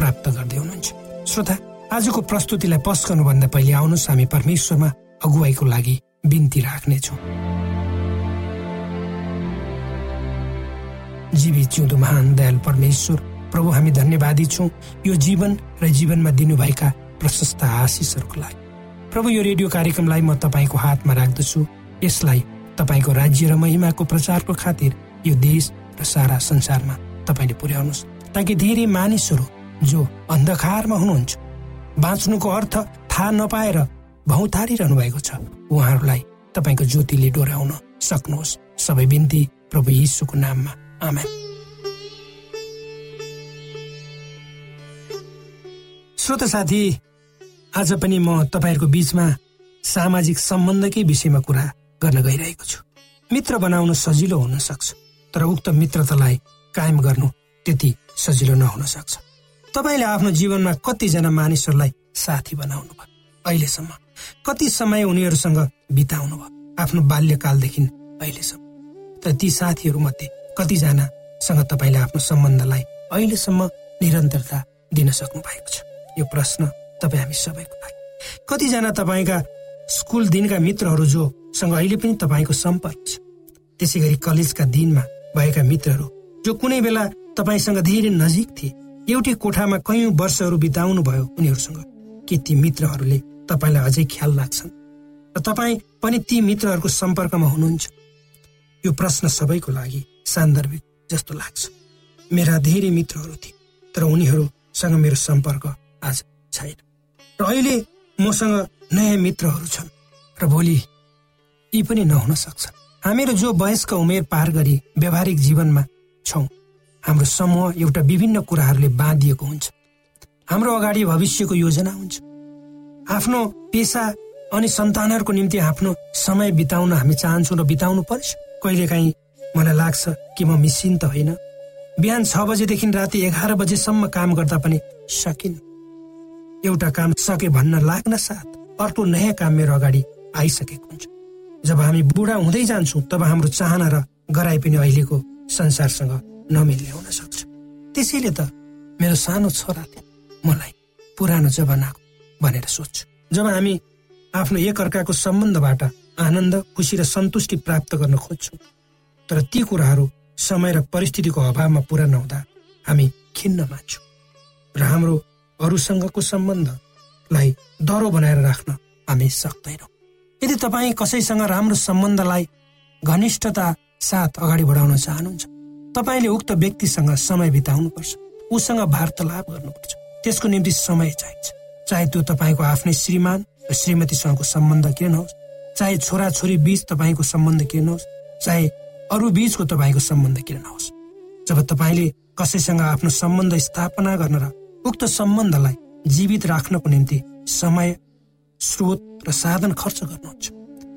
प्राप्त गर्दै हुनुहुन्छ। श्रोता आजको प्रस्तुतिलाई पस गर्नुभन्दा पहिले आउनुहोस् हामी परमेश्वरमा अगुवाईको लागि बिन्ती राख्नेछौँ। जीवित जिउँदो महान दयाल परमेश्वर प्रभु हामी धन्यवादी छौँ। यो जीवन र जीवनमा दिनुभएका प्रशस्त आशिषहरूको लागि। प्रभु यो रेडियो कार्यक्रमलाई म तपाईँको हातमा राख्दछु। यसलाई तपाईँको राज्य र महिमाको प्रचारको खातिर यो देश र सारा संसारमा तपाईँले पुर्याउनुहोस्। ताकि धेरै मानिसहरू जो अन्धकारमा हुनुहुन्छ। बाँच्नुको अर्थ थाहा नपाएर भौतारिरहनु भएको छ। उहाँहरूलाई तपाईँको ज्योतिले डोराउन सक्नुहोस्। सबै बिन्ती प्रभु यीशुको नाममा। आमेन। श्रोत साथी आज पनि म तपाईँहरूको बिचमा सामाजिक सम्बन्धकै विषयमा कुरा गर्न गइरहेको छु। मित्र बनाउन सजिलो हुन सक्छ तर उक्त मित्रतालाई कायम गर्नु त्यति सजिलो नहुन सक्छ। तपाईँले आफ्नो जीवनमा कतिजना मानिसहरूलाई साथी बनाउनु भयो? अहिलेसम्म कति समय उनीहरूसँग बिताउनु भयो? आफ्नो बाल्यकालदेखि अहिलेसम्म। तर ती साथीहरू मध्ये कतिजनासँग तपाईँले आफ्नो सम्बन्धलाई अहिलेसम्म निरन्तरता दिन सक्नु भएको छ? यो प्रश्न तपाईँ हामी सबैको लागि। कतिजना तपाईँका स्कुल दिनका मित्रहरू जोसँग अहिले पनि तपाईँको सम्पर्क छ? त्यसै गरी कलेजका दिनमा भएका मित्रहरू जो कुनै बेला तपाईँसँग धेरै नजिक थिए एउटै कोठामा कैयौँ वर्षहरू बिताउनु भयो उनीहरूसँग। के ती मित्रहरूले तपाईँलाई अझै ख्याल लाग्छन् र तपाईँ पनि ती मित्रहरूको सम्पर्कमा हुनुहुन्छ? यो प्रश्न सबैको लागि सान्दर्भिक जस्तो लाग्छ। मेरा धेरै मित्रहरू थिए तर उनीहरूसँग मेरो सम्पर्क आज छैन। र अहिले मसँग नयाँ मित्रहरू छन् र भोलि यी पनि नहुन सक्छ हामीहरू जो वयस्क उमेर पार गरी व्यावहारिक जीवनमा छौँ हाम्रो समूह एउटा विभिन्न कुराहरूले बाँधिएको हुन्छ। हाम्रो अगाडि भविष्यको योजना हुन्छ। आफ्नो पेसा अनि सन्तानहरूको निम्ति आफ्नो समय बिताउन हामी चाहन्छौँ र बिताउनु पर्छ। कहिलेकाहीँ मलाई लाग्छ कि म मिसिन त होइन। बिहान छ बजेदेखि राति एघार बजेसम्म काम गर्दा पनि सकिन। एउटा काम सके भन्न लाग्न साथ अर्को नयाँ काम मेरो अगाडि आइसकेको हुन्छ। जब हामी बुढा हुँदै जान्छौँ तब हाम्रो चाहना र गराइ पनि अहिलेको संसारसँग नमिल्ने हुन सक्छ। त्यसैले त मेरो सानो छोराले मलाई पुरानो जमानाको भनेर सोध्छु। जब हामी आफ्नो एकअर्काको सम्बन्धबाट आनन्द खुसी र सन्तुष्टि प्राप्त गर्न खोज्छौँ तर ती कुराहरू समय र परिस्थितिको अभावमा पुरा नहुँदा हामी खिन्न मान्छौँ र हाम्रो अरूसँगको सम्बन्धलाई डह्रो बनाएर राख्न हामी सक्दैनौँ। यदि तपाईँ कसैसँग राम्रो सम्बन्धलाई घनिष्ठता साथ अगाडि बढाउन चाहनुहुन्छ तपाईँले उक्त व्यक्तिसँग समय बिताउनुपर्छ। उसँग वार्तालाप गर्नुपर्छ। त्यसको निम्ति समय चाहिन्छ। चाहे त्यो तपाईँको आफ्नै श्रीमान र श्रीमतीसँगको सम्बन्ध किन नहोस् चाहे छोरा छोरी बीच तपाईँको सम्बन्ध किन नहोस् चाहे अरू बीचको तपाईँको सम्बन्ध किन नहोस् जब तपाईँले कसैसँग आफ्नो सम्बन्ध स्थापना गर्न र उक्त सम्बन्धलाई जीवित राख्नको निम्ति समय स्रोत र साधन खर्च गर्नुहुन्छ।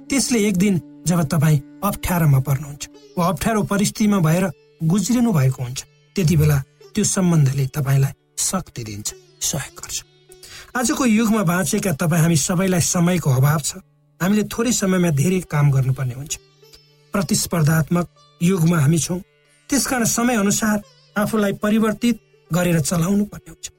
त्यसले एक दिन जब तपाईँ अप्ठ्यारोमा पर्नुहुन्छ वा अप्ठ्यारो परिस्थितिमा भएर गुज्रिनु भएको हुन्छ। त्यति बेला त्यो सम्बन्धले तपाईँलाई शक्ति दिन्छ सहयोग गर्छ। आजको युगमा बाँचेका तपाईँ हामी सबैलाई समयको अभाव छ। हामीले थोरै समयमा धेरै काम गर्नुपर्ने हुन्छ। प्रतिस्पर्धात्मक युगमा हामी छौँ। त्यसकारण समय अनुसार आफूलाई परिवर्तित गरेर चलाउनु पर्ने हुन्छ।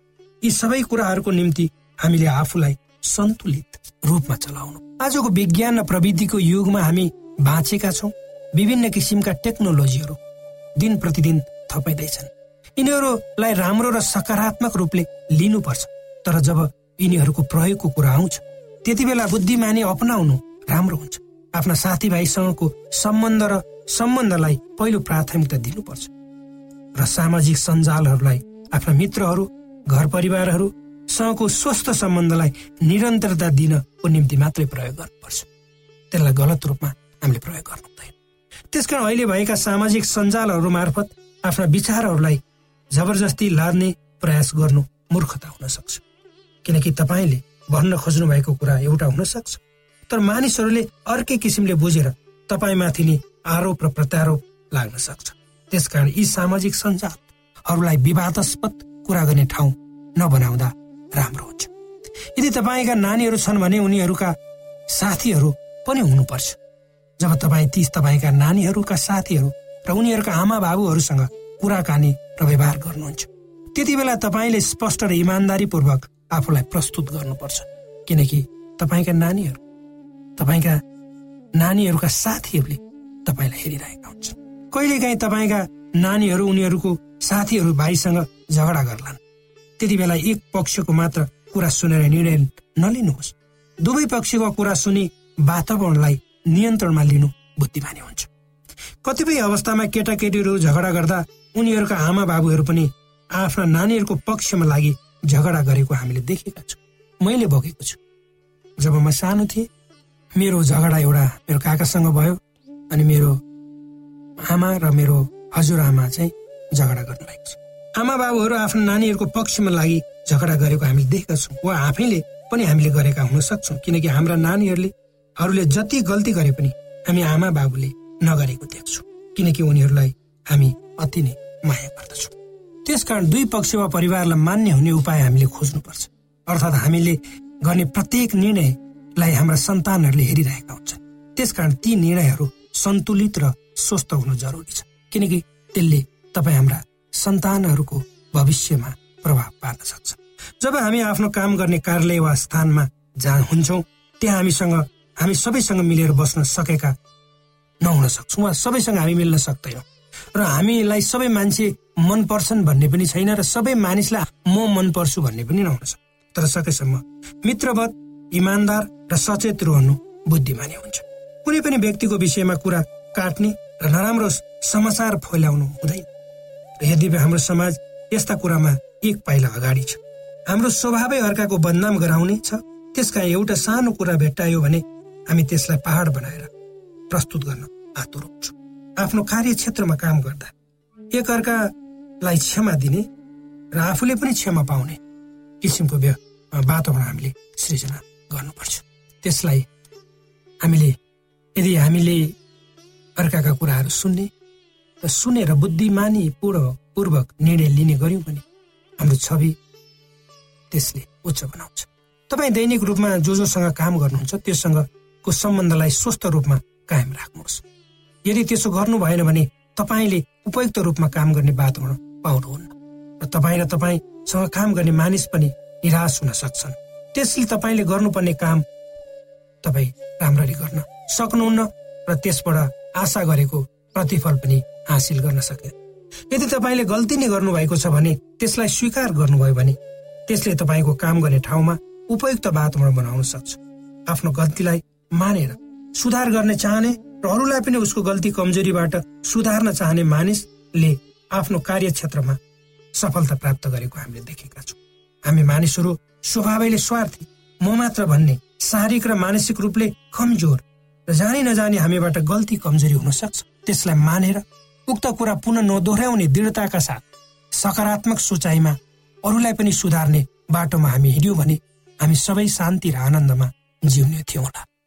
यी सबै कुराहरूको निम्ति हामीले आफूलाई सन्तुलित रूपमा चलाउनु। आजको विज्ञान र प्रविधिको युगमा हामी बाँचेका छौँ। विभिन्न किसिमका टेक्नोलोजीहरू दिन प्रतिदिन थपाइँदैछन्। यिनीहरूलाई राम्रो र सकारात्मक रूपले लिनुपर्छ। तर जब यिनीहरूको प्रयोगको कुरा आउँछ त्यति बेला बुद्धिमानी अपनाउनु राम्रो हुन्छ। आफ्ना साथीभाइसँगको सम्बन्ध र सम्बन्धलाई पहिलो प्राथमिकता दिनुपर्छ। र सामाजिक सञ्जालहरूलाई आफ्ना मित्रहरू घर परिवारहरूसँगको स्वस्थ सम्बन्धलाई निरन्तरता दिनको निम्ति मात्रै प्रयोग गर्नुपर्छ। त्यसलाई गलत रूपमा हामीले प्रयोग गर्नु हुँदैन। त्यसकारण अहिले भएका सामाजिक सञ्जालहरू मार्फत आफ्ना विचारहरूलाई जबरजस्ती लाद्ने प्रयास गर्नु मूर्खता हुन सक्छ। किनकि तपाईँले भन्न खोज्नु भएको कुरा एउटा हुन सक्छ। तर मानिसहरूले अर्कै किसिमले बुझेर तपाईँमाथि नै आरोप र प्रत्यारोप लाग्न सक्छ। त्यसकारण यी सामाजिक सञ्जालहरूलाई विवादास्पद कुरा गर्ने ठाउँ नबनाउँदा राम्रो हुन्छ। यदि तपाईँका नानीहरू छन् भने उनीहरूका साथीहरू पनि हुनुपर्छ। जब तपाईँ ती तपाईँका नानीहरूका साथीहरू र उनीहरूका आमा बाबुहरूसँग कुराकानी र व्यवहार गर्नुहुन्छ त्यति बेला तपाईँले स्पष्ट र इमान्दारीपूर्वक आफूलाई प्रस्तुत गर्नुपर्छ। किनकि तपाईँका नानीहरू तपाईँका नानीहरूका साथीहरूले तपाईँलाई हेरिरहेका हुन्छन्। कहिलेकाहीँ तपाईँका नानीहरू उनीहरूको साथीहरू भाइसँग झगडा गर्लान्। त्यति बेला एक पक्षको मात्र कुरा सुनेर निर्णय नलिनुहोस्। दुवै पक्षको कुरा सुनि वातावरणलाई नियन्त्रणमा लिनु बुद्धिमानी हुन्छ। कतिपय अवस्थामा केटाकेटीहरू झगडा गर्दा उनीहरूका आमा बाबुहरू पनि आफ्ना नानीहरूको पक्षमा लागि झगडा गरेको हामीले देखेका छौँ। मैले भोगेको छु। जब म सानो थिएँ मेरो झगडा एउटा मेरो काकासँग भयो अनि मेरो आमा र मेरो हजुरआमा चाहिँ झगडा गर्नु भएको छ। आमा बाबुहरू आफ्नो नानीहरूको पक्षमा लागि झगडा गरेको हामीले देखेका छौँ। वा आफैले पनि हामीले गरेका हुन सक्छौँ। किनकि हाम्रा नानीहरूले हरूले जति गल्ती गरे पनि हामी आमा बाबुले नगरेको देख्छौँ। किनकि उनीहरूलाई हामी अति नै माया गर्दछौँ। त्यसकारण दुई पक्ष वा परिवारलाई मान्य हुने उपाय हामीले खोज्नुपर्छ। अर्थात् हामीले गर्ने प्रत्येक निर्णयलाई हाम्रा सन्तानहरूले हेरिरहेका हुन्छन्। त्यसकारण ती निर्णयहरू सन्तुलित र स्वस्थ हुनु जरुरी छ। किनकि त्यसले तपाईँ हाम्रा सन्तानहरूको भविष्यमा प्रभाव पार्न सक्छ। जब हामी आफ्नो काम गर्ने कार्यालय वा स्थानमा जहाँ हुन्छौँ त्यहाँ हामीसँग हामी सबैसँग मिलेर बस्न सकेका नहुन सक्छौँ वा सबैसँग हामी मिल्न सक्दैनौँ। र हामीलाई सबै मान्छे मन पर्छन् भन्ने पनि छैन र सबै मानिसलाई म मन पर्छु भन्ने पनि नहुन सक्छ। तर सकेसम्म मित्रवत इमान्दार र सचेत रहनु बुद्धिमानी हुन्छ। कुनै पनि व्यक्तिको विषयमा कुरा काट्ने र नराम्रो समाचार फैलाउनु हुँदैन। र यद्यपि हाम्रो समाज यस्ता कुरामा एक पाइला अगाडि छ। हाम्रो स्वभावै अर्काको बदनाम गराउने छ। त्यसका एउटा सानो कुरा भेट्टायो भने हामी त्यसलाई पहाड बनाएर प्रस्तुत गर्न आतुर हुन्छौँ। आफ्नो कार्यक्षेत्रमा काम गर्दा एक अर्कालाई क्षमा दिने र आफूले पनि क्षमा पाउने किसिमको वातावरण हामीले सृजना गर्नुपर्छ। त्यसलाई हामीले यदि हामीले अर्काका कुराहरू सुन्ने र सुनेर बुद्धिमानी पूर्व पूर्वक निर्णय लिने गर्यौँ भने हाम्रो छवि त्यसले उच्च बनाउँछ। तपाईँ दैनिक रूपमा जो जोसँग काम गर्नुहुन्छ त्योसँगको सम्बन्धलाई स्वस्थ रूपमा कायम राख्नुहोस्। यदि त्यसो गर्नु भएन भने तपाईँले उपयुक्त रूपमा काम गर्ने वातावरण पाउनुहुन्न र तपाईँ र तपाईँसँग काम गर्ने मानिस पनि निराश हुन सक्छन्। त्यसले तपाईँले गर्नुपर्ने काम तपाईँ राम्ररी गर्न सक्नुहुन्न र त्यसबाट आशा गरेको प्रतिफल पनि हासिल गर्न सके यदि तपाईँले गल्ती नै गर्नुभएको छ भने त्यसलाई स्वीकार गर्नुभयो भने त्यसले तपाईँको काम गर्ने ठाउँमा उपयुक्त वातावरण बनाउन सक्छ। आफ्नो गल्तीलाई मानेर सुधार गर्ने चाहने र अरूलाई पनि उसको गल्ती कमजोरीबाट सुधार्न चाहने मानिसले आफ्नो कार्यक्षेत्रमा सफलता प्राप्त गरेको हामीले देखेका छौँ। हामी मानिसहरू स्वभावैले स्वार्थी म मात्र भन्ने शारीरिक र मानसिक रूपले कमजोर र जाने नजाने हामीबाट गल्ती कमजोरी हुन सक्छ। त्यसलाई मानेर उक्त कुरा पुनः नदोहोऱ्याउने दृढताका साथ सकारात्मक सोचाइमा अरूलाई पनि सुधार्ने बाटोमा हामी हिँड्यौँ भने हामी सबै शान्ति र आनन्दमा जिउने थियौँ होला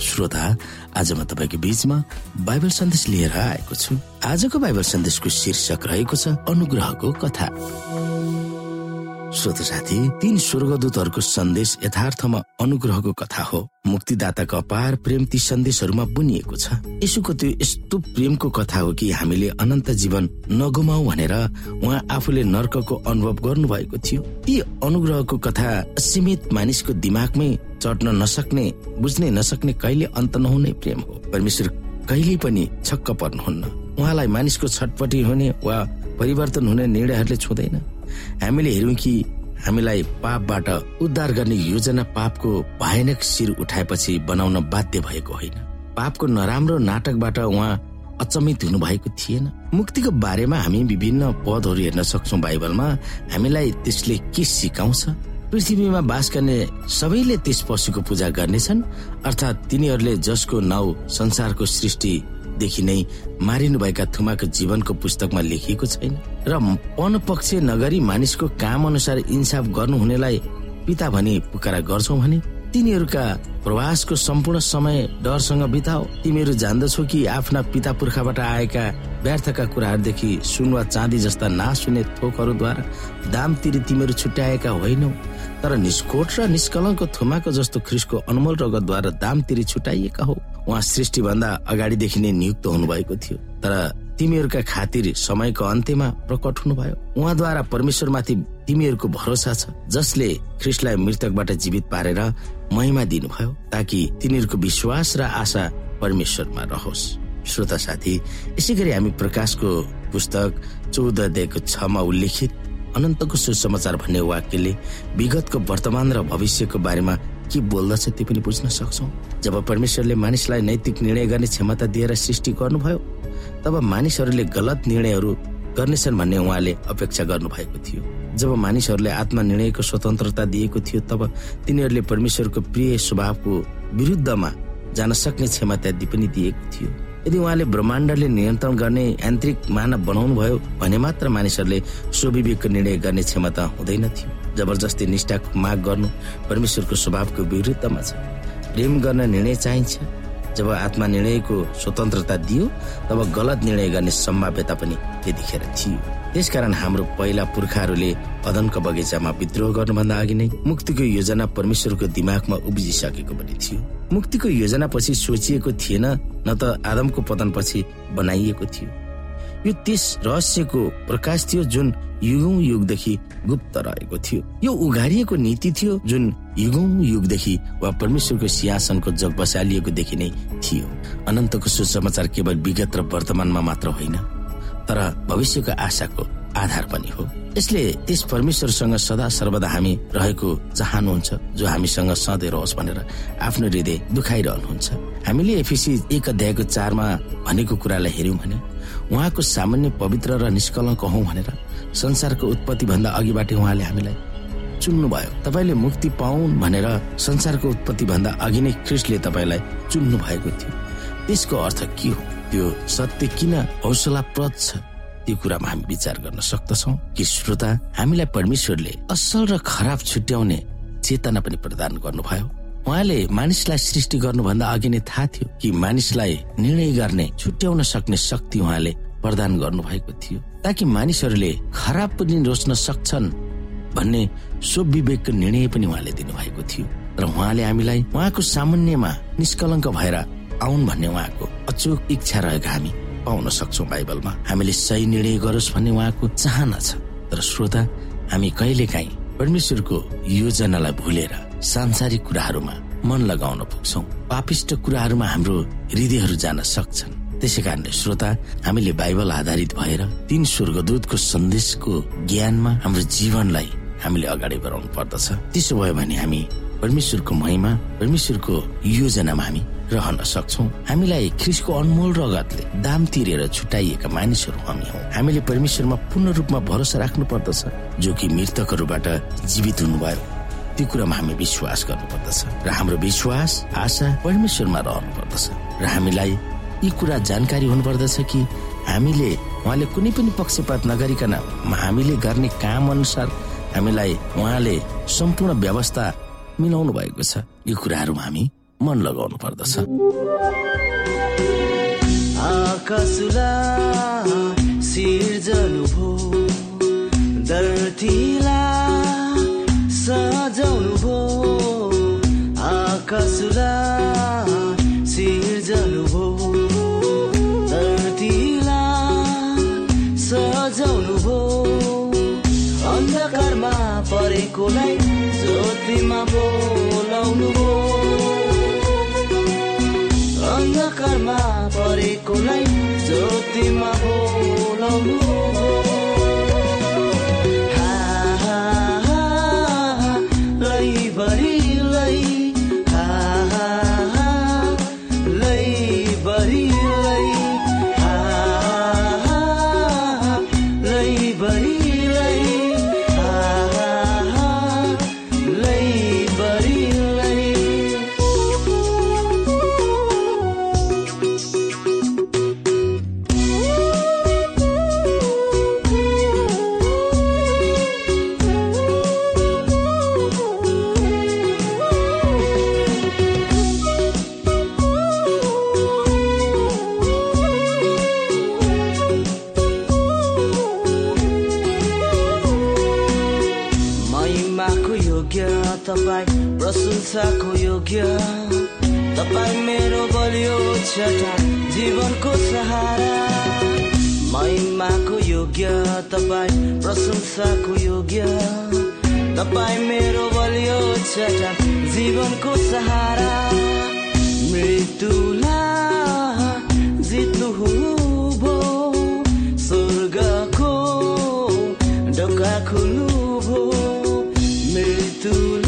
श्रोता आज म तपाईँको बिचमा बाइबल सन्देश लिएर आएको छु। आजको बाइबल सन्देशको शीर्षक रहेको छ अनुग्रहको कथा। श्रोत साथी तीन स्वर्गदूतहरूको सन्देश यथार्थमा अनुग्रहको कथा हो। मुक्तिदाताको अपार प्रेम ती सन्देशहरूमा बुनिएको छ। यसुको त्यो यस्तो प्रेमको कथा हो कि हामीले अनन्त जीवन नगुमाउ भनेर उहाँ आफूले नर्कको अनुभव गर्नुभएको थियो। ती अनुग्रहको कथा सीमित मानिसको दिमागमै चढ्न नसक्ने बुझ्ने नसक्ने कहिले अन्त नहुने प्रेम हो। परमेश्वर कहिले पनि छक्क पर्नुहुन्न। उहाँलाई मानिसको छटपटी हुने वा परिवर्तन हुने निर्णयहरूले छुँदैन। हामीले हेर्यौँ कि हामीलाई पापबाट उद्धार गर्ने योजना पापको भयानक शिर उठाएपछि बनाउन बाध्य भएको होइन। पापको नराम्रो नाटकबाट उहाँ अचम्मित हुनु भएको थिएन। मुक्तिको बारेमा हामी विभिन्न पदहरू हेर्न सक्छौ बाइबलमा। हामीलाई त्यसले के सिकाउँछ? पृथ्वीमा बास गर्ने सबैले त्यस पशुको पूजा गर्नेछन्। अर्थात् तिनीहरूले जसको नाउँ संसारको सृष्टिदेखि नै मारिनुभएका थुमाको जीवनको पुस्तकमा लेखिएको छैन। र पक्ष नगरी मानिसको काम अनुसार इन्साफ गर्नुहुनेलाई पिता भनी पुकारा गर्छौ भने तिनीहरूका प्रवासको सम्पूर्ण समय डरसँग बिताओ। तिमीहरू जान्दछौ कि आफ्ना पिता पुर्खाबाट आएका व्यर्थका कुराहरूदेखि सुन वा चाँदी जस्ता नाश हुने थोकहरूद्वारा दाम तिरी तिमीहरू छुट्याएका होइनौ। तर निष्कोट र निष्कलङ्क थुमाको जस्तो ख्रिसको अनमोल रगतद्वारा दाम तिरी छुट्याइएका हो। उहाँ सृष्टिभन्दा अगाडिदेखि नै नियुक्त हुनुभएको थियो। तर तिमीहरूका खातिर समयको अन्त्यमा प्रकट हुनुभयो। उहाँद्वारा परमेश्वरमाथि तिमीहरूको भरोसा छ जसले ख्रिस्टलाई मृतकबाट जीवित पारेर महिमा दिनुभयो ताकि तिनीहरूको विश्वास र आशा परमेश्वरमा रहोस्। श्रोता साथी यसै गरी हामी प्रकाशको पुस्तक चौध अध्यायको छमा उल्लेखित अनन्तको सुसमाचार भन्ने वाक्यले विगतको वर्तमान र भविष्यको बारेमा के बोल्दछ त्यो पनि बुझ्न सक्छौ। जब परमेश्वरले मानिसलाई नैतिक निर्णय गर्ने क्षमता दिएर सृष्टि गर्नुभयो तब मानिसहरूले गलत निर्णयहरू गर्नेछन् भन्ने उहाँले अपेक्षा गर्नु भएको थियो। जब मानिसहरूले आत्मनिर्णयको स्वतन्त्रता दिएको थियो तब तिनीहरूले परमेश्वरको प्रिय स्वभावको विरुद्धमा जान सक्ने क्षमता पनि दिएको थियो। यदि उहाँले ब्रह्माण्डले नियन्त्रण गर्ने यान्त्रिक मानव बनाउनु भयो भने मात्र मानिसहरूले स्वविवेकको निर्णय गर्ने क्षमता हुँदैन थियो। जबरजस्ती निष्ठाको माग गर्नु परमेश्वरको स्वभावको विरुद्धमा छ। प्रेम गर्न निर्णय चाहिन्छ। जब आत्मा निर्णयको स्वतन्त्रता दियो तब गलत निर्णय गर्ने सम्भाव्यता पनि त्यतिखेर थियो। त्यसकारण हाम्रो पहिला पुर्खाहरूले अदनको बगैँचामा विद्रोह गर्नुभन्दा अघि नै मुक्तिको योजना परमेश्वरको दिमागमा उब्जिसकेको पनि थियो। मुक्तिको योजना पछि सोचिएको थिएन न त आदमको पतन पछि बनाइएको थियो। यो त्यस रहस्यको प्रकाश थियो जुन युगौं युगदेखि गुप्त रहेको थियो। यो उघारिएको नीति थियो जुन युगौं युगदेखि वा परमेश्वरको सिंहासनको जग बसालिएको देखि नै थियो। अनन्तको सुसमाचार केवल विगत र वर्तमानमा मात्र होइन। तर भविष्यको आशाको आधार पनि हो। यसले त्यस परमेश्वरसँग सदा सर्वदा हामी रहेको चाहनुहुन्छ जो हामीसँग सधैँ रहोस् भनेर आफ्नो हृदय दुखाइरहनुहुन्छ। हामीले एफिसी एक अध्यायको चारमा भनेको कुरालाई हेर्यौँ भने उहाँको सामान्य पवित्र र निष्कलङ्क हौ भनेर संसारको उत्पत्ति भन्दा अघिबाट उहाँले हामीलाई चुन्नुभयो। तपाईँले मुक्ति पाउन् भनेर संसारको उत्पत्ति भन्दा अघि नै क्रिस्टले तपाईँलाई चुन्नु भएको थियो। त्यसको अर्थ के हो? त्यो सत्य किन हौसलाप्रद छ? त्यो कुरामा हामी विचार गर्न सक्दछौ कि श्रोता हामीलाई परमेश्वरले असल र खराब छुट्याउने चेतना पनि प्रदान गर्नुभयो। उहाँले मानिसलाई सृष्टि गर्नुभन्दा अघि नै थाहा थियो कि मानिसलाई निर्णय गर्ने छुट्याउन सक्ने शक्ति उहाँले प्रदान गर्नुभएको थियो ताकि मानिसहरूले खराब पनि रोज्न सक्छन् भन्ने सो विवेकको निर्णय पनि उहाँले दिनुभएको थियो। र उहाँले हामीलाई उहाँको सामान्यमा निष्कलङ्क भएर आउन् भन्ने उहाँको अचुक इच्छा रहेको हामी पाउन सक्छौ बाइबलमा। हामीले सही निर्णय गरोस् भन्ने उहाँको चाहना छ। तर श्रोता हामी कहिले काहीँ परमेश्वरको योजनालाई भुलेर सांसारिक कुराहरूमा मन लगाउन पुग्छौ। पापिष्ट कुराहरूमा हाम्रो हृदयहरू जान सक्छन्। त्यसै कारणले श्रोता हामीले बाइबल आधारित भएर तीन स्वर्गदूतको सन्देशको ज्ञानमा हाम्रो जीवनलाई हामीले अगाडि बढाउनु पर्दछ। त्यसो भयो भने हामी परमेश्वरको महिमा परमेश्वरको योजनामा हामी रहन सक्छौ। हामीलाई ख्रिसको अनमोल रगतले दाम तिरेर छुट्याइएका मानिसहरू हामी हौ। हामीले परमेश्वरमा पूर्ण रूपमा भरोसा राख्नु पर्दछ जो कि मृतकहरूबाट जीवित हुनुभयो। त्यो कुरामा हामी विश्वास गर्नु पर्दछ र हाम्रो विश्वास आशा परमेश्वरमा रहनु पर्दछ र हामीलाई यी कुरा जानकारी हुनुपर्दछ कि हामीले उहाँले कुनै पनि पक्षपात नगरिकन हामीले गर्ने काम अनुसार हामीलाई उहाँले सम्पूर्ण व्यवस्था मिलाउनु भएको छ। यो कुराहरूमा हामी मन लगाउनु पर्दछ। सजाउनु भो आकाशलाई सिर्जनु भो धरतीलाई सजाउनु भो। अन्धकारमा परेकोलाई ज्योतिमा ज्योतिमा प्रशंसाको योग्य तपाईँ मेरो बलियो छटा जीवनको सहारा। महिमाको योग्य तपाईँ प्रशंसाको योग्य। तपाईँ मेरो बलियो छटा जीवनको सहारा। मृत्युला जित्नु भो स्वर्गको ढोका खुल्नु भो मृत्युला